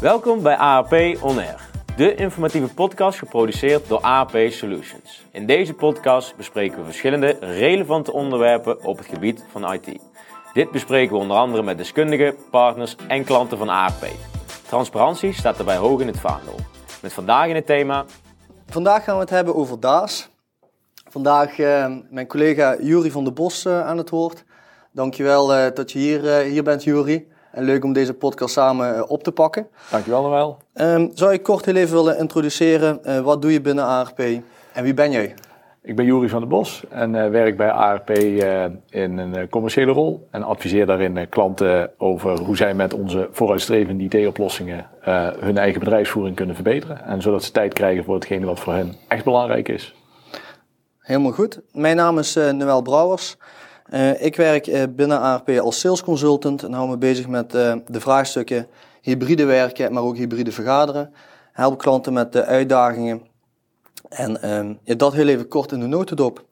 Welkom bij AAP On Air, de informatieve podcast geproduceerd door AAP Solutions. In deze podcast bespreken we verschillende relevante onderwerpen op het gebied van IT. Dit bespreken we onder andere met deskundigen, partners en klanten van AAP. Transparantie staat daarbij hoog in het vaandel. Met vandaag in het thema... Vandaag gaan we het hebben over DAS. Vandaag uh, mijn collega Jury van der Bos aan het woord. Dankjewel uh, dat je hier, hier bent, Jury. En leuk om deze podcast samen op te pakken. Dankjewel, Noël. Um, zou ik kort heel even willen introduceren? wat doe je binnen ARP en wie ben jij? Ik ben Jury van der Bos en uh, werk bij ARP uh, in een commerciële rol. En adviseer daarin klanten over hoe zij met onze vooruitstrevende IT-oplossingen hun eigen bedrijfsvoering kunnen verbeteren. En zodat ze tijd krijgen voor hetgene wat voor hen echt belangrijk is. Helemaal goed. Mijn naam is Noël Brouwers. Ik werk binnen ARP als sales consultant en hou me bezig met de vraagstukken hybride werken, maar ook hybride vergaderen. Help klanten met de uitdagingen en um, ja, dat heel even kort in de notendop.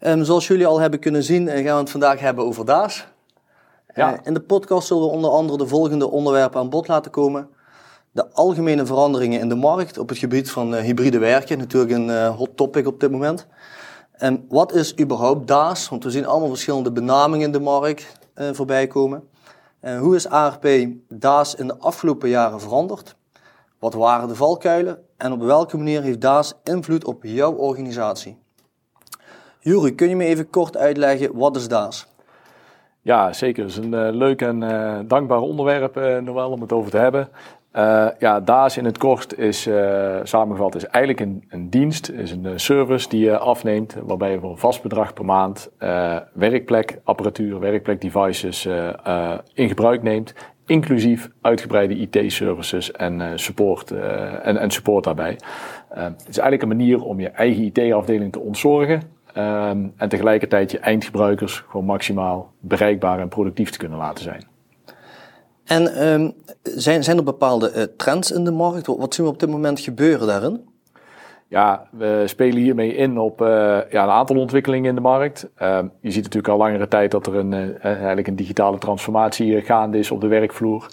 Um, zoals jullie al hebben kunnen zien, gaan we het vandaag hebben over DAS. Ja. Uh, in de podcast zullen we onder andere de volgende onderwerpen aan bod laten komen. De algemene veranderingen in de markt op het gebied van uh, hybride werken, natuurlijk een hot topic op dit moment. En wat is überhaupt DAS? Want we zien allemaal verschillende benamingen in de markt voorbij komen. hoe is ARP DAS in de afgelopen jaren veranderd? Wat waren de valkuilen en op welke manier heeft DAS invloed op jouw organisatie? Jury, kun je me even kort uitleggen wat is DAS? Ja, zeker. Het is een uh, leuk en uh, dankbaar onderwerp, uh, Noël, om het over te hebben. Ja, DAS in het kort is samengevat is eigenlijk een, een, dienst, is een service die je afneemt, waarbij je voor een vast bedrag per maand werkplekapparatuur, werkplekdevices in gebruik neemt inclusief uitgebreide IT-services en, uh, support, uh, en, en support daarbij. Uh, het is eigenlijk een manier om je eigen IT-afdeling te ontzorgen ehm, en tegelijkertijd je eindgebruikers gewoon maximaal bereikbaar en productief te kunnen laten zijn. En um, zijn, zijn er bepaalde trends in de markt? Wat zien we op dit moment gebeuren daarin? Ja, we spelen hiermee in op uh, ja, een aantal ontwikkelingen in de markt. Uh, je ziet natuurlijk al langere tijd dat er een, uh, eigenlijk een digitale transformatie gaande is op de werkvloer.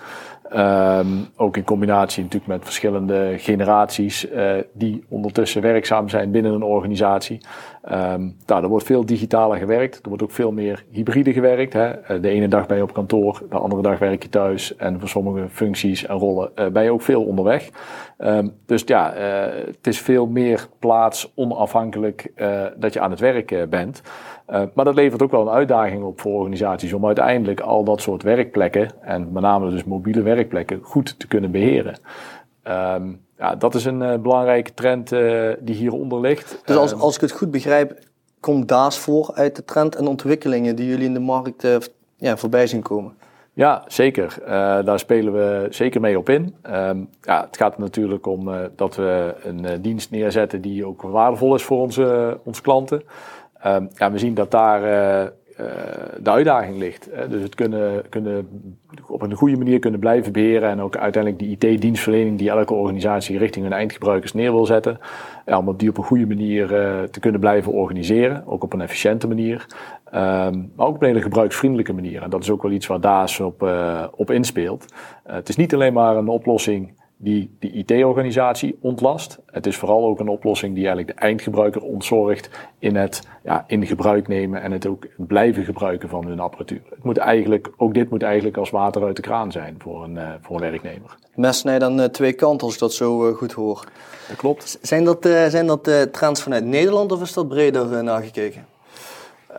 Um, ook in combinatie natuurlijk met verschillende generaties die ondertussen werkzaam zijn binnen een organisatie. Um, er wordt veel digitaler gewerkt. Er wordt ook veel meer hybride gewerkt. Hè. De ene dag ben je op kantoor, de andere dag werk je thuis. En voor sommige functies en rollen ben je ook veel onderweg. Um, dus ja, uh, het is veel meer plaats onafhankelijk dat je aan het werk bent. maar dat levert ook wel een uitdaging op voor organisaties om uiteindelijk al dat soort werkplekken, en met name dus mobiele werkplekken, goed te kunnen beheren. Um, ja, dat is een belangrijke trend die hieronder ligt. Dus als, ehm, als ik het goed begrijp, komt DAS voor uit de trend en ontwikkelingen die jullie in de markt ja, voorbij zien komen? Ja, zeker. Daar spelen we zeker mee op in. Um, ja, het gaat natuurlijk om dat we een dienst neerzetten die ook waardevol is voor onze, onze klanten. Um, ja, we zien dat daar de uitdaging ligt. dus het kunnen, kunnen op een goede manier kunnen blijven beheren en ook uiteindelijk die IT-dienstverlening die elke organisatie richting hun eindgebruikers neer wil zetten, ja, om die op een goede manier te kunnen blijven organiseren, ook op een efficiënte manier. Um, maar ook op een hele gebruiksvriendelijke manier. En dat is ook wel iets waar DAS op, uh, op inspeelt. Het is niet alleen maar een oplossing die de IT-organisatie ontlast. Het is vooral ook een oplossing die eigenlijk de eindgebruiker ontzorgt in het ja, in gebruik nemen en het ook blijven gebruiken van hun apparatuur. Het moet eigenlijk, ook dit moet eigenlijk als water uit de kraan zijn voor een, uh, voor een werknemer. Mes snijdt dan twee kanten als ik dat zo goed hoor. Dat klopt. Zijn dat, zijn dat trends vanuit Nederland of is dat breder nagekeken?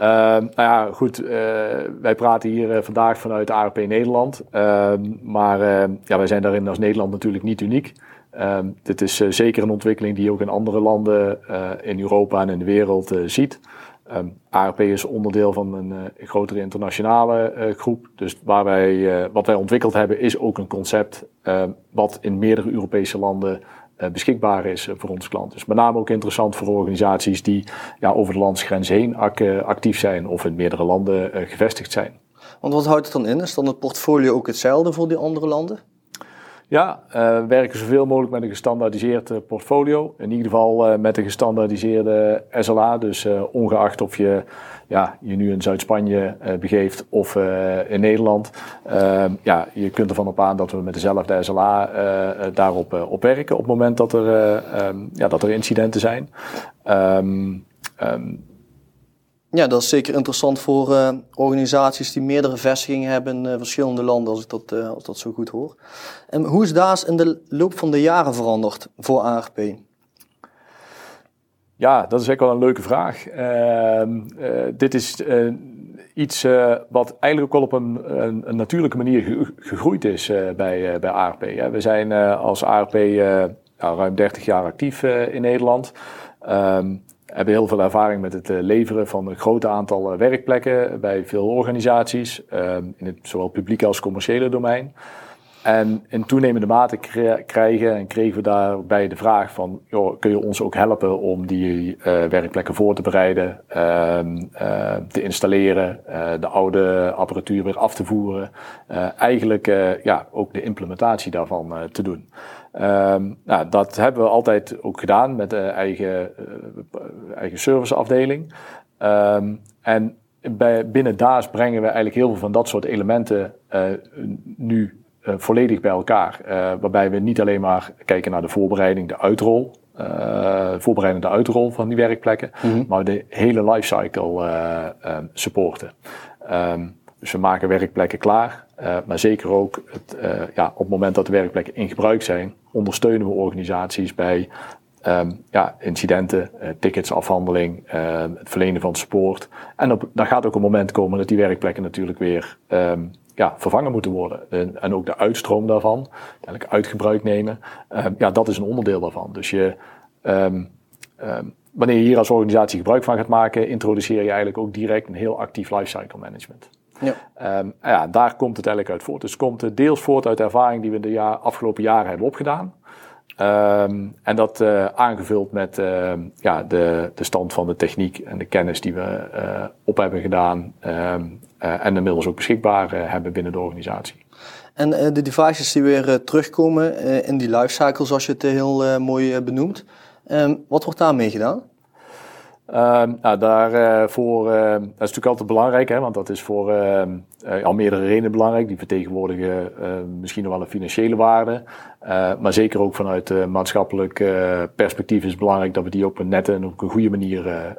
Uh, nou ja, goed, uh, wij praten hier uh, vandaag vanuit ARP Nederland. Ehm, maar ehm, ja, wij zijn daarin als Nederland natuurlijk niet uniek. dit is eh, zeker een ontwikkeling die je ook in andere landen in Europa en in de wereld ziet. ARP is onderdeel van een grotere internationale groep. Dus waar wij, wat wij ontwikkeld hebben is ook een concept wat in meerdere Europese landen beschikbaar is voor onze klanten. Dus met name ook interessant voor organisaties die ja, over de landsgrens heen ac actief zijn of in meerdere landen gevestigd zijn. Want wat houdt het dan in? Is dan het portfolio ook hetzelfde voor die andere landen? Ja, uh, werken zoveel mogelijk met een gestandaardiseerd uh, portfolio. In ieder geval uh, met een gestandaardiseerde SLA. Dus ongeacht of je ja, je nu in Zuid-Spanje begeeft of in Nederland. Ehm, ja, je kunt ervan op aan dat we met dezelfde SLA daarop op werken op het moment dat er, um, ja, dat er incidenten zijn. Um, ja, dat is zeker interessant voor uh, organisaties die meerdere vestigingen hebben in uh, verschillende landen, als ik dat, uh, als dat zo goed hoor. En hoe is DAAS in de loop van de jaren veranderd voor ARP? Ja, dat is eigenlijk wel een leuke vraag. Ehm, dit is iets wat eigenlijk ook al op een, een, natuurlijke manier gegroeid is bij, bij ARP. We zijn als ARP ruim 30 jaar actief in Nederland. Um, hebben heel veel ervaring met het eh, leveren van een groot aantal eh, werkplekken bij veel organisaties, ehm, in het zowel publieke als commerciële domein. En in toenemende mate krijgen en kregen we daarbij de vraag van, joh, kun je ons ook helpen om die uh, werkplekken voor te bereiden, uh, uh, te installeren, de oude apparatuur weer af te voeren, eigenlijk ja, ook de implementatie daarvan te doen. Um, nou, dat hebben we altijd ook gedaan met de eigen, eigen serviceafdeling. Um, en binnen DAAS brengen we eigenlijk heel veel van dat soort elementen nu volledig bij elkaar. waarbij we niet alleen maar kijken naar de voorbereiding, de uitrol. voorbereidende uitrol van die werkplekken, mm -hmm. maar de hele lifecycle supporten. Um, dus we maken werkplekken klaar, uh, maar zeker ook het, uh, ja, op het moment dat de werkplekken in gebruik zijn, ondersteunen we organisaties bij um, ja, incidenten, uh, ticketsafhandeling, ehm, het verlenen van support. En op, dan gaat ook een moment komen dat die werkplekken natuurlijk weer um, ja, vervangen moeten worden. En, en, ook de uitstroom daarvan, uiteindelijk uitgebruik nemen, ja, dat is een onderdeel daarvan. Dus je, wanneer je hier als organisatie gebruik van gaat maken, introduceer je eigenlijk ook direct een heel actief lifecycle management. Ja. Um, ja, daar komt het eigenlijk uit voort. Dus het komt deels voort uit de ervaring die we de jaar, afgelopen jaren hebben opgedaan. Um, en dat uh, aangevuld met uh, ja, de, de stand van de techniek en de kennis die we uh, op hebben gedaan. Um, en inmiddels ook beschikbaar hebben binnen de organisatie. En de devices die weer terugkomen in die lifecycle, zoals je het heel mooi benoemt. wat wordt daarmee gedaan? Uh, nou, daarvoor, uh, dat is natuurlijk altijd belangrijk, hè, want dat is voor uh, al meerdere redenen belangrijk. Die vertegenwoordigen misschien nog wel een financiële waarde. maar zeker ook vanuit maatschappelijk perspectief is het belangrijk dat we die op een nette en op een goede manier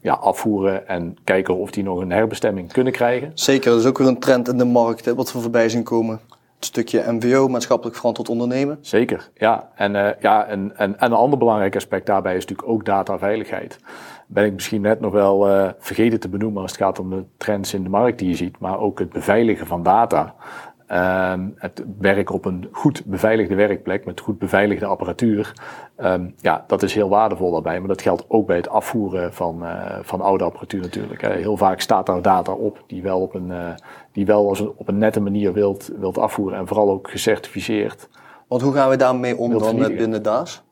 ja, afvoeren. En kijken of die nog een herbestemming kunnen krijgen. Zeker, dat is ook weer een trend in de markt hè, wat we voorbij zien komen het stukje MVO, maatschappelijk verantwoord ondernemen. Zeker, ja. En, uh, ja, en, en, en een ander belangrijk aspect daarbij is natuurlijk ook dataveiligheid ben ik misschien net nog wel uh, vergeten te benoemen als het gaat om de trends in de markt die je ziet, maar ook het beveiligen van data. Um, het werken op een goed beveiligde werkplek met goed beveiligde apparatuur. Um, ja, dat is heel waardevol daarbij. Maar dat geldt ook bij het afvoeren van, uh, van oude apparatuur natuurlijk. Heel vaak staat daar data op die wel op een, uh, die wel als een, op een nette manier wilt, wilt afvoeren. En vooral ook gecertificeerd. Want hoe gaan we daarmee om dan binnen DAS?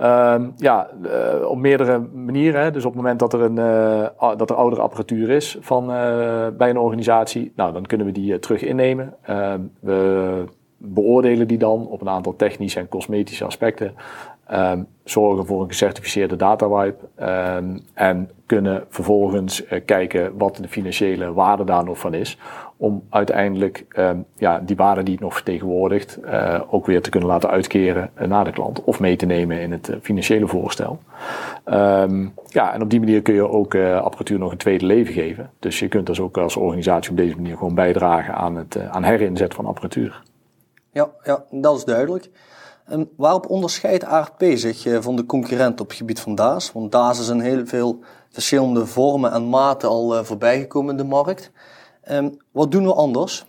Uh, ja, uh, op meerdere manieren. Dus op het moment dat er, een, uh, dat er oudere apparatuur is van, uh, bij een organisatie, nou, dan kunnen we die terug innemen. Ehm, we beoordelen die dan op een aantal technische en cosmetische aspecten. Um, zorgen voor een gecertificeerde datawipe um, en kunnen vervolgens kijken wat de financiële waarde daar nog van is. Om uiteindelijk um, ja, die waarde die het nog vertegenwoordigt uh, ook weer te kunnen laten uitkeren uh, naar de klant of mee te nemen in het financiële voorstel. ja, en op die manier kun je ook apparatuur nog een tweede leven geven. Dus je kunt dus ook als organisatie op deze manier gewoon bijdragen aan het aan herinzet van apparatuur. Ja, ja, dat is duidelijk. En waarop onderscheidt ARP zich eh, van de concurrent op het gebied van DAS? Want DAS is in heel veel verschillende vormen en maten al voorbijgekomen in de markt. Um, wat doen we anders?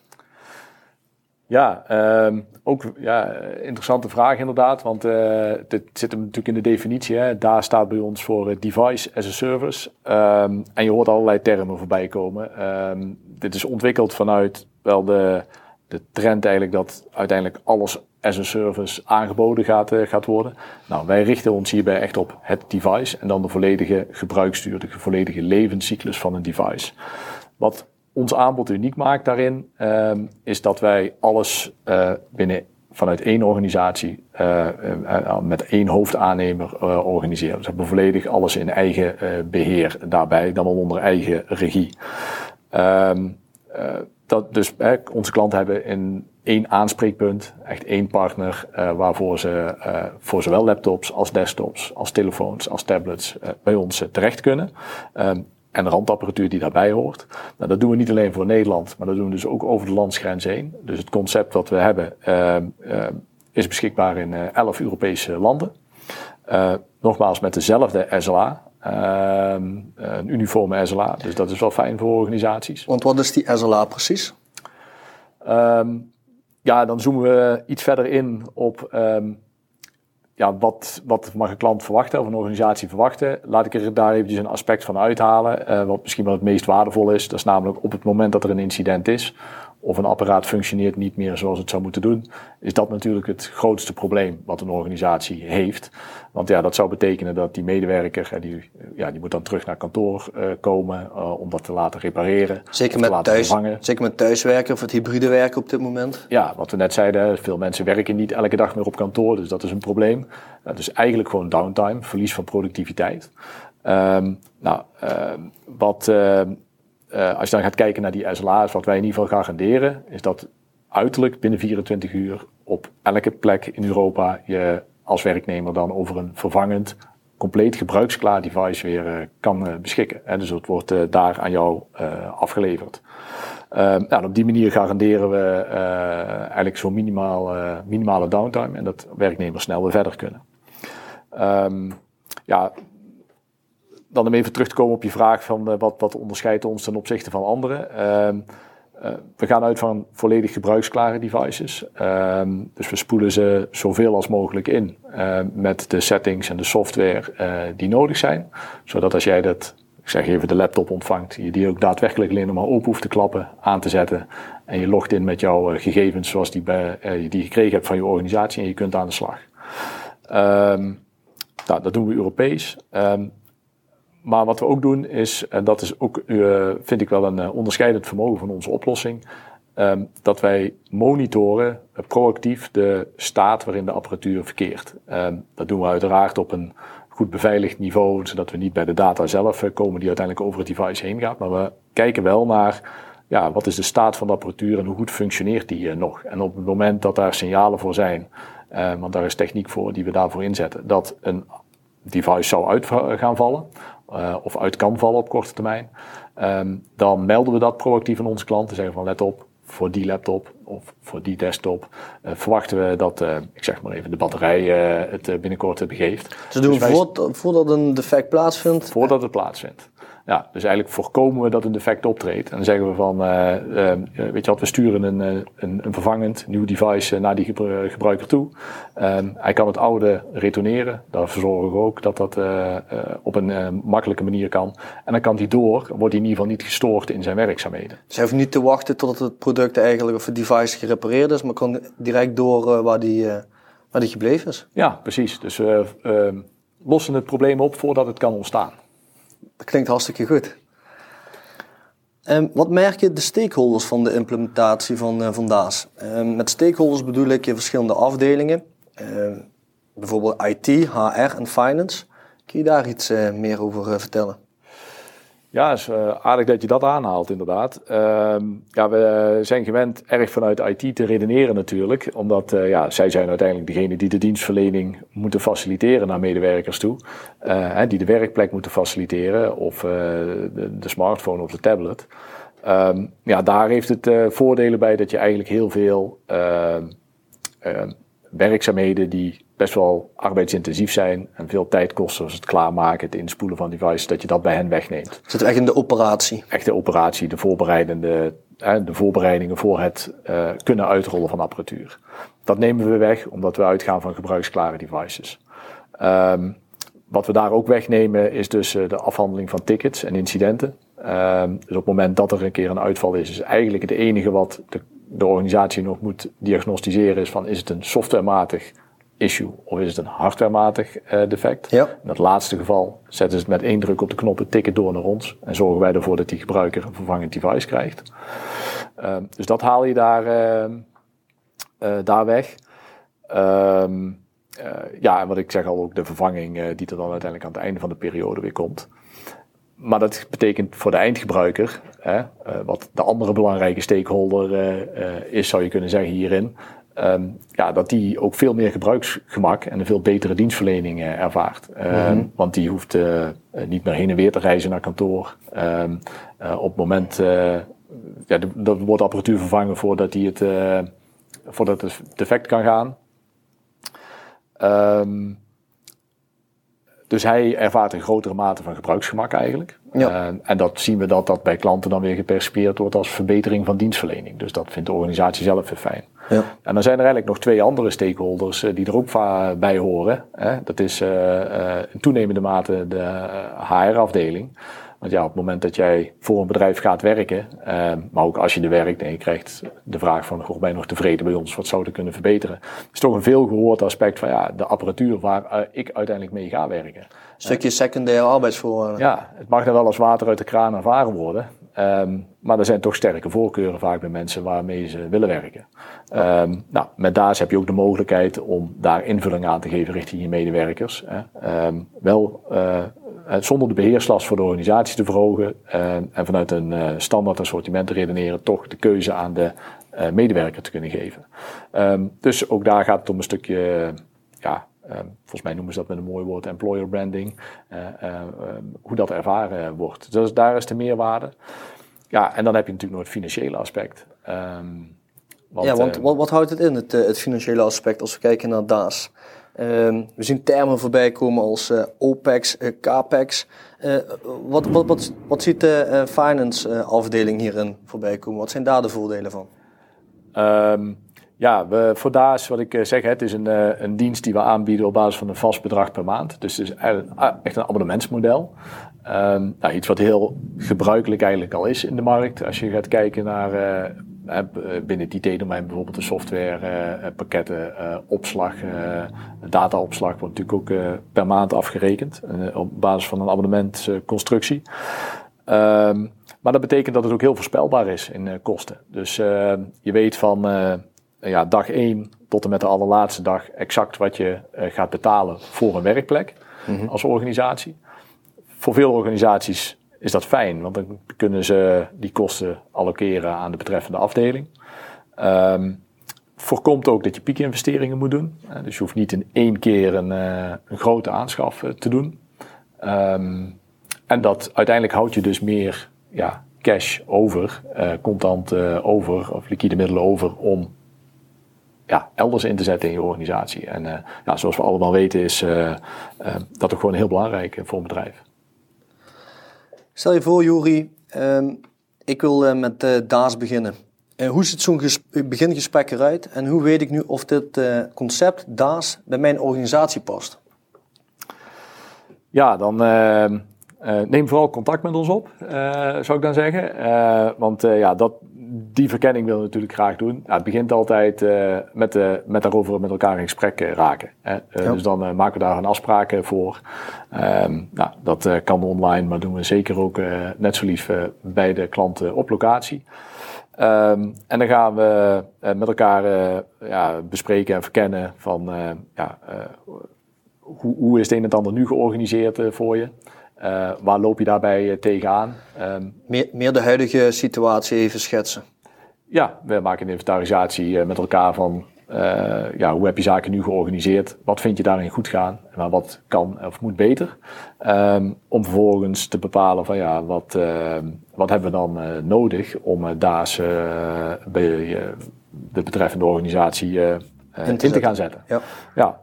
Ja, um, ook ja, interessante vraag inderdaad, want uh, dit zit hem natuurlijk in de definitie. Hè. Daar staat bij ons voor device as a service. Um, en je hoort allerlei termen voorbij komen. dit is ontwikkeld vanuit wel de, de trend eigenlijk dat uiteindelijk alles as a service aangeboden gaat, uh, gaat worden. Nou, wij richten ons hierbij echt op het device en dan de volledige gebruiksduur, de volledige levenscyclus van een device. Wat ons aanbod uniek maakt daarin, ehm, is dat wij alles uh, binnen vanuit één organisatie uh, uh, met één hoofdaannemer organiseren. Dus we hebben volledig alles in eigen beheer daarbij, dan al onder eigen regie. Um, dat, dus onze klanten hebben in één aanspreekpunt, echt één partner, waarvoor ze voor zowel laptops als desktops, als telefoons, als tablets bij ons terecht kunnen. Um, en de randapparatuur die daarbij hoort. Nou, dat doen we niet alleen voor Nederland, maar dat doen we dus ook over de landsgrens heen. Dus het concept wat we hebben uh, uh, is beschikbaar in uh, 11 Europese landen. Uh, nogmaals met dezelfde SLA. Ehm, een uniforme SLA, dus dat is wel fijn voor organisaties. Want wat is die SLA precies? Um, ja, dan zoomen we iets verder in op um, ja, wat, wat mag een klant verwachten of een organisatie verwachten? Laat ik er daar eventjes een aspect van uithalen, uh, wat misschien wel het meest waardevol is. Dat is namelijk op het moment dat er een incident is, of een apparaat functioneert niet meer zoals het zou moeten doen, is dat natuurlijk het grootste probleem wat een organisatie heeft. Want ja, dat zou betekenen dat die medewerker, die, ja, die moet dan terug naar kantoor uh, komen uh, om dat te laten repareren. Zeker met, thuis, vervangen. zeker met thuiswerken of het hybride werken op dit moment. Ja, wat we net zeiden, veel mensen werken niet elke dag meer op kantoor, dus dat is een probleem. Uh, dus eigenlijk gewoon downtime, verlies van productiviteit. Um, nou, wat uh, als je dan gaat kijken naar die SLA's, wat wij in ieder geval garanderen, is dat uiterlijk binnen 24 uur op elke plek in Europa je als werknemer dan over een vervangend, compleet gebruiksklaar device weer uh, kan uh, beschikken. En dus het wordt daar aan jou afgeleverd. Ehm, nou, op die manier garanderen we eigenlijk zo'n minimaal, minimale downtime en dat werknemers snel weer verder kunnen. Um, ja, dan om even terug te komen op je vraag van uh, wat, wat onderscheidt ons ten opzichte van anderen. Uh, uh, we gaan uit van volledig gebruiksklare devices. Ehm, dus we spoelen ze zoveel als mogelijk in ehm, met de settings en de software eh, die nodig zijn. Zodat als jij dat, ik zeg even de laptop ontvangt, je die ook daadwerkelijk alleen nog maar open hoeft te klappen, aan te zetten. En je logt in met jouw gegevens zoals die, die je gekregen hebt van je organisatie en je kunt aan de slag. nou, dat doen we Europees. Maar wat we ook doen is, en dat is ook, uh, vind ik wel een uh, onderscheidend vermogen van onze oplossing, um, dat wij monitoren proactief de staat waarin de apparatuur verkeert. Um, dat doen we uiteraard op een goed beveiligd niveau, zodat we niet bij de data zelf komen die uiteindelijk over het device heen gaat. Maar we kijken wel naar ja, wat is de staat van de apparatuur en hoe goed functioneert die nog. En op het moment dat daar signalen voor zijn, want daar is techniek voor die we daarvoor inzetten, dat een device zou uit gaan vallen, uh, of uit kan vallen op korte termijn, um, dan melden we dat proactief aan onze klanten. Zeggen van let op, voor die laptop of voor die desktop uh, verwachten we dat, uh, ik zeg maar even, de batterij het binnenkort begeeft. Dus doen dus voordat een defect plaatsvindt? Voordat het plaatsvindt. Ja, dus eigenlijk voorkomen we dat een defect optreedt. En dan zeggen we van, uh, uh, weet je wat, we sturen een, een, een vervangend nieuw device naar die gebruiker toe. Um, hij kan het oude retourneren. Daar verzorgen we ook dat dat op een makkelijke manier kan. En dan kan hij door, wordt hij in ieder geval niet gestoord in zijn werkzaamheden. Dus hij hoeft niet te wachten totdat het product eigenlijk of het device gerepareerd is, maar kan direct door waar die, waar die gebleven is. Ja, precies. Dus we ehm, lossen het probleem op voordat het kan ontstaan. Klinkt hartstikke goed. Um, wat merken de stakeholders van de implementatie van, uh, DAAS? Um, met stakeholders bedoel ik je verschillende afdelingen, uh, bijvoorbeeld IT, HR en finance. Kun je daar iets uh, meer over eh, vertellen? Ja, is uh, aardig dat je dat aanhaalt, inderdaad. Uh, ja, we zijn gewend erg vanuit IT te redeneren natuurlijk. Omdat uh, ja, zij zijn uiteindelijk degene die de dienstverlening moeten faciliteren naar medewerkers toe. Uh, die de werkplek moeten faciliteren of de, de, smartphone of de tablet. Um, ja, daar heeft het voordelen bij dat je eigenlijk heel veel ehm, ehm, werkzaamheden die best wel arbeidsintensief zijn en veel tijd kosten, zoals het klaarmaken, het inspoelen van devices, dat je dat bij hen wegneemt. Zit echt in de operatie? Echt de operatie, de, voorbereidende, de voorbereidingen voor het uh, kunnen uitrollen van apparatuur. Dat nemen we weg, omdat we uitgaan van gebruiksklare devices. Um, wat we daar ook wegnemen is dus uh, de afhandeling van tickets en incidenten. Um, dus op het moment dat er een keer een uitval is, is eigenlijk het enige wat de, de organisatie nog moet diagnosticeren is van is het een softwarematig issue of is het een hardwarematig uh, defect. Ja. In dat laatste geval zetten ze het met één druk op de knop het ticket door naar ons en zorgen wij ervoor dat die gebruiker een vervangend device krijgt. Um, dus dat haal je daar, uh, uh, daar weg. Um, ja, en wat ik zeg al, ook de vervanging die er dan uiteindelijk aan het einde van de periode weer komt. Maar dat betekent voor de eindgebruiker, hè, wat de andere belangrijke stakeholder is, zou je kunnen zeggen hierin, Um, ja, dat die ook veel meer gebruiksgemak en een veel betere dienstverlening uh, ervaart. Um, Want die hoeft uh, niet meer heen en weer te reizen naar kantoor. Um, uh, op het moment, ja, er wordt apparatuur vervangen voordat hij het, voordat het defect kan gaan. dus hij ervaart een grotere mate van gebruiksgemak eigenlijk. Ja. En dat zien we dat dat bij klanten dan weer gepercipieerd wordt als verbetering van dienstverlening. Dus dat vindt de organisatie zelf weer fijn. Ja. En dan zijn er eigenlijk nog twee andere stakeholders uh, die er ook bij horen. Hè. Dat is uh, in toenemende mate de HR-afdeling. Want ja, op het moment dat jij voor een bedrijf gaat werken, maar ook als je er werkt en je krijgt de vraag van, goh, ben je nog tevreden bij ons, wat zou er kunnen verbeteren? is toch een veel gehoord aspect van ja, de apparatuur waar ik uiteindelijk mee ga werken. Een stukje secundaire arbeidsvoorwaarden. Ja, het mag dan wel als water uit de kraan ervaren worden. Um, maar er zijn toch sterke voorkeuren vaak bij mensen waarmee ze willen werken. Um, nou, met DAAS heb je ook de mogelijkheid om daar invulling aan te geven richting je medewerkers. Hè. Um, wel uh, zonder de beheerslast voor de organisatie te verhogen uh, en vanuit een standaard assortiment te redeneren, toch de keuze aan de medewerker te kunnen geven. dus ook daar gaat het om een stukje ja, volgens mij noemen ze dat met een mooi woord employer branding. Uh, uh, um, hoe dat ervaren wordt. Dus daar is de meerwaarde. Ja, en dan heb je natuurlijk nog het financiële aspect. Um, want, ja, want wat, wat, houdt het in, het, het, financiële aspect, als we kijken naar DAS? we zien termen voorbij komen als uh, OPEX, CAPEX. wat, wat, wat, wat ziet de finance afdeling hierin voorbij komen? Wat zijn daar de voordelen van? Ja, voor DAAS, wat ik eh, zeg, het is een, eh, een dienst die we aanbieden op basis van een vast bedrag per maand. Dus het is ah, echt een abonnementsmodel. Um, nou, iets wat heel gebruikelijk eigenlijk al is in de markt. Als je gaat kijken naar uh, binnen het IT-domein bijvoorbeeld de softwarepakketten, uh, opslag, dataopslag wordt natuurlijk ook per maand afgerekend op basis van een abonnementconstructie. Um, maar dat betekent dat het ook heel voorspelbaar is in kosten. Dus je weet van ja, dag 1 tot en met de allerlaatste dag exact wat je uh, gaat betalen voor een werkplek mm-hmm. als organisatie. Voor veel organisaties is dat fijn, want dan kunnen ze die kosten allokeren aan de betreffende afdeling. Um, voorkomt ook dat je piekinvesteringen moet doen. Uh, dus je hoeft niet in één keer een, uh, een grote aanschaf te doen. Um, en dat uiteindelijk houdt je dus meer ja, cash over, contant over of liquide middelen over om ja, elders in te zetten in je organisatie. En uh, ja, zoals we allemaal weten is uh, uh, dat ook gewoon heel belangrijk voor een bedrijf. Stel je voor, Juri, ehm, ik wil met DAAS beginnen. hoe ziet zo'n begingesprek eruit en hoe weet ik nu of dit concept DAAS bij mijn organisatie past? Ja, dan neem vooral contact met ons op, zou ik dan zeggen. want ja, dat, die verkenning willen we natuurlijk graag doen. het begint altijd uh, met, met daarover met elkaar in gesprek uh, raken. Hè. Uh, Dus dan maken we daar een afspraak voor. Um, nou, dat kan online, maar doen we zeker ook net zo lief bij de klanten op locatie. Um, en dan gaan we met elkaar ja, bespreken en verkennen van ja, hoe, hoe is het een en het ander nu georganiseerd voor je. Uh, waar loop je daarbij uh, tegenaan? Um, meer, meer, de huidige situatie even schetsen. Ja, we maken een inventarisatie uh, met elkaar van ja, hoe heb je zaken nu georganiseerd? Wat vind je daarin goed gaan? Maar wat kan of moet beter? Um, om vervolgens te bepalen van ja, wat, ehm, wat hebben we dan nodig om DAAS bij de betreffende organisatie in te, in te gaan zetten. Ja. ja.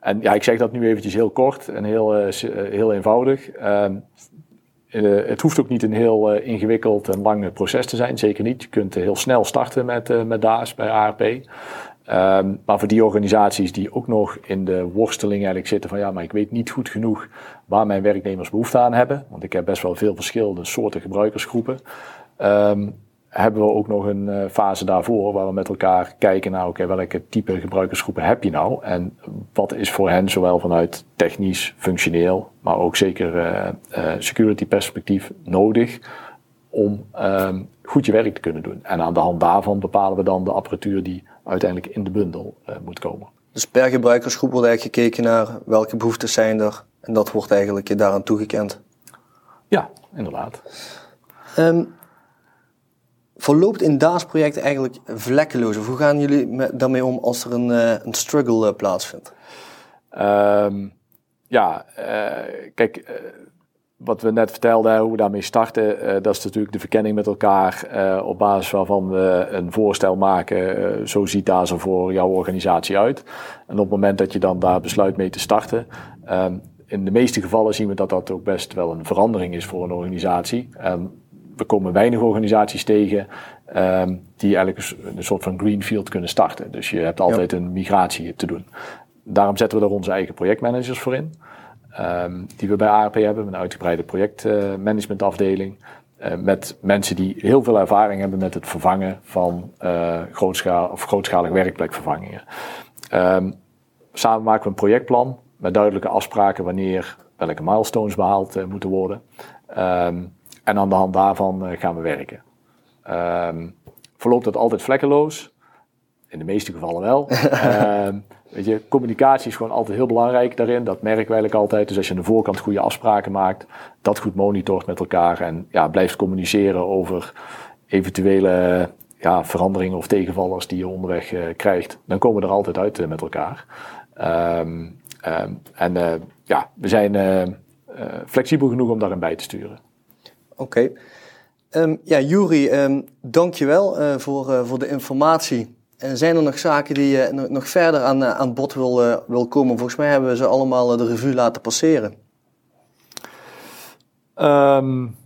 En ja, ik zeg dat nu eventjes heel kort en heel, uh, heel eenvoudig. Uh, het hoeft ook niet een heel uh, ingewikkeld en lang proces te zijn, zeker niet. Je kunt heel snel starten met, met DAAS bij ARP. Ehm, maar voor die organisaties die ook nog in de worsteling eigenlijk zitten van ja, maar ik weet niet goed genoeg waar mijn werknemers behoefte aan hebben, want ik heb best wel veel verschillende soorten gebruikersgroepen. Um, hebben we ook nog een fase daarvoor waar we met elkaar kijken naar oké, welke type gebruikersgroepen heb je nou en wat is voor hen zowel vanuit technisch, functioneel, maar ook zeker uh, security perspectief nodig om ehm, goed je werk te kunnen doen. En aan de hand daarvan bepalen we dan de apparatuur die uiteindelijk in de bundel moet komen. Dus per gebruikersgroep wordt eigenlijk gekeken naar welke behoeftes zijn er en dat wordt eigenlijk daaraan toegekend. Ja, inderdaad. Um, verloopt in DAAS-project eigenlijk vlekkeloos? Of hoe gaan jullie daarmee om als er een, uh, een struggle uh, plaatsvindt? Um, ja, uh, kijk, wat we net vertelden, hoe we daarmee starten, dat is natuurlijk de verkenning met elkaar op basis waarvan we een voorstel maken. zo ziet DAAS er voor jouw organisatie uit. En op het moment dat je dan daar besluit mee te starten, um, in de meeste gevallen zien we dat dat ook best wel een verandering is voor een organisatie. Um, we komen weinig organisaties tegen um, die eigenlijk een, soort van greenfield kunnen starten. Dus je hebt altijd een migratie te doen. Daarom zetten we er onze eigen projectmanagers voor in. Um, die we bij ARP hebben, een uitgebreide projectmanagementafdeling. Uh, met mensen die heel veel ervaring hebben met het vervangen van uh, grootschalig, of grootschalige werkplekvervangingen. Um, samen maken we een projectplan met duidelijke afspraken wanneer welke milestones behaald uh, moeten worden. Um, en aan de hand daarvan uh, gaan we werken. Um, verloopt dat altijd vlekkeloos? In de meeste gevallen wel. um, weet je, communicatie is gewoon altijd heel belangrijk daarin. Dat merken wij eigenlijk altijd. Dus als je aan de voorkant goede afspraken maakt, dat goed monitort met elkaar en ja, blijft communiceren over eventuele ja, veranderingen of tegenvallers die je onderweg uh, krijgt, dan komen we er altijd uit uh, met elkaar. Um, en uh, ja, we zijn flexibel genoeg om daarin bij te sturen. Oké. Okay. Um, ja, Juri, um, dankjewel uh, voor, uh, voor de informatie. En zijn er nog zaken die je nog, verder aan, aan bod wil, wil komen? Volgens mij hebben we ze allemaal de revue laten passeren. Um,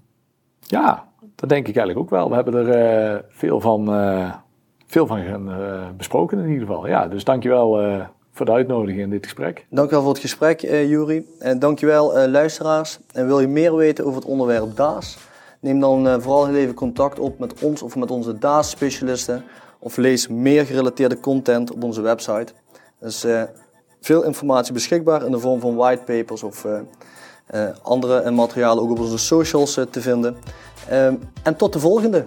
ja, dat denk ik eigenlijk ook wel. We hebben er veel van, veel van besproken in ieder geval. Ja, dus dankjewel voor de uitnodiging in dit gesprek. Dankjewel voor het gesprek, uh, Juri. En dankjewel, uh, luisteraars. En wil je meer weten over het onderwerp DAAS? Neem dan uh, vooral heel even contact op met ons of met onze DAAS-specialisten. Of lees meer gerelateerde content op onze website. Er is veel informatie beschikbaar in de vorm van whitepapers of andere materialen ook op onze socials te vinden. en tot de volgende!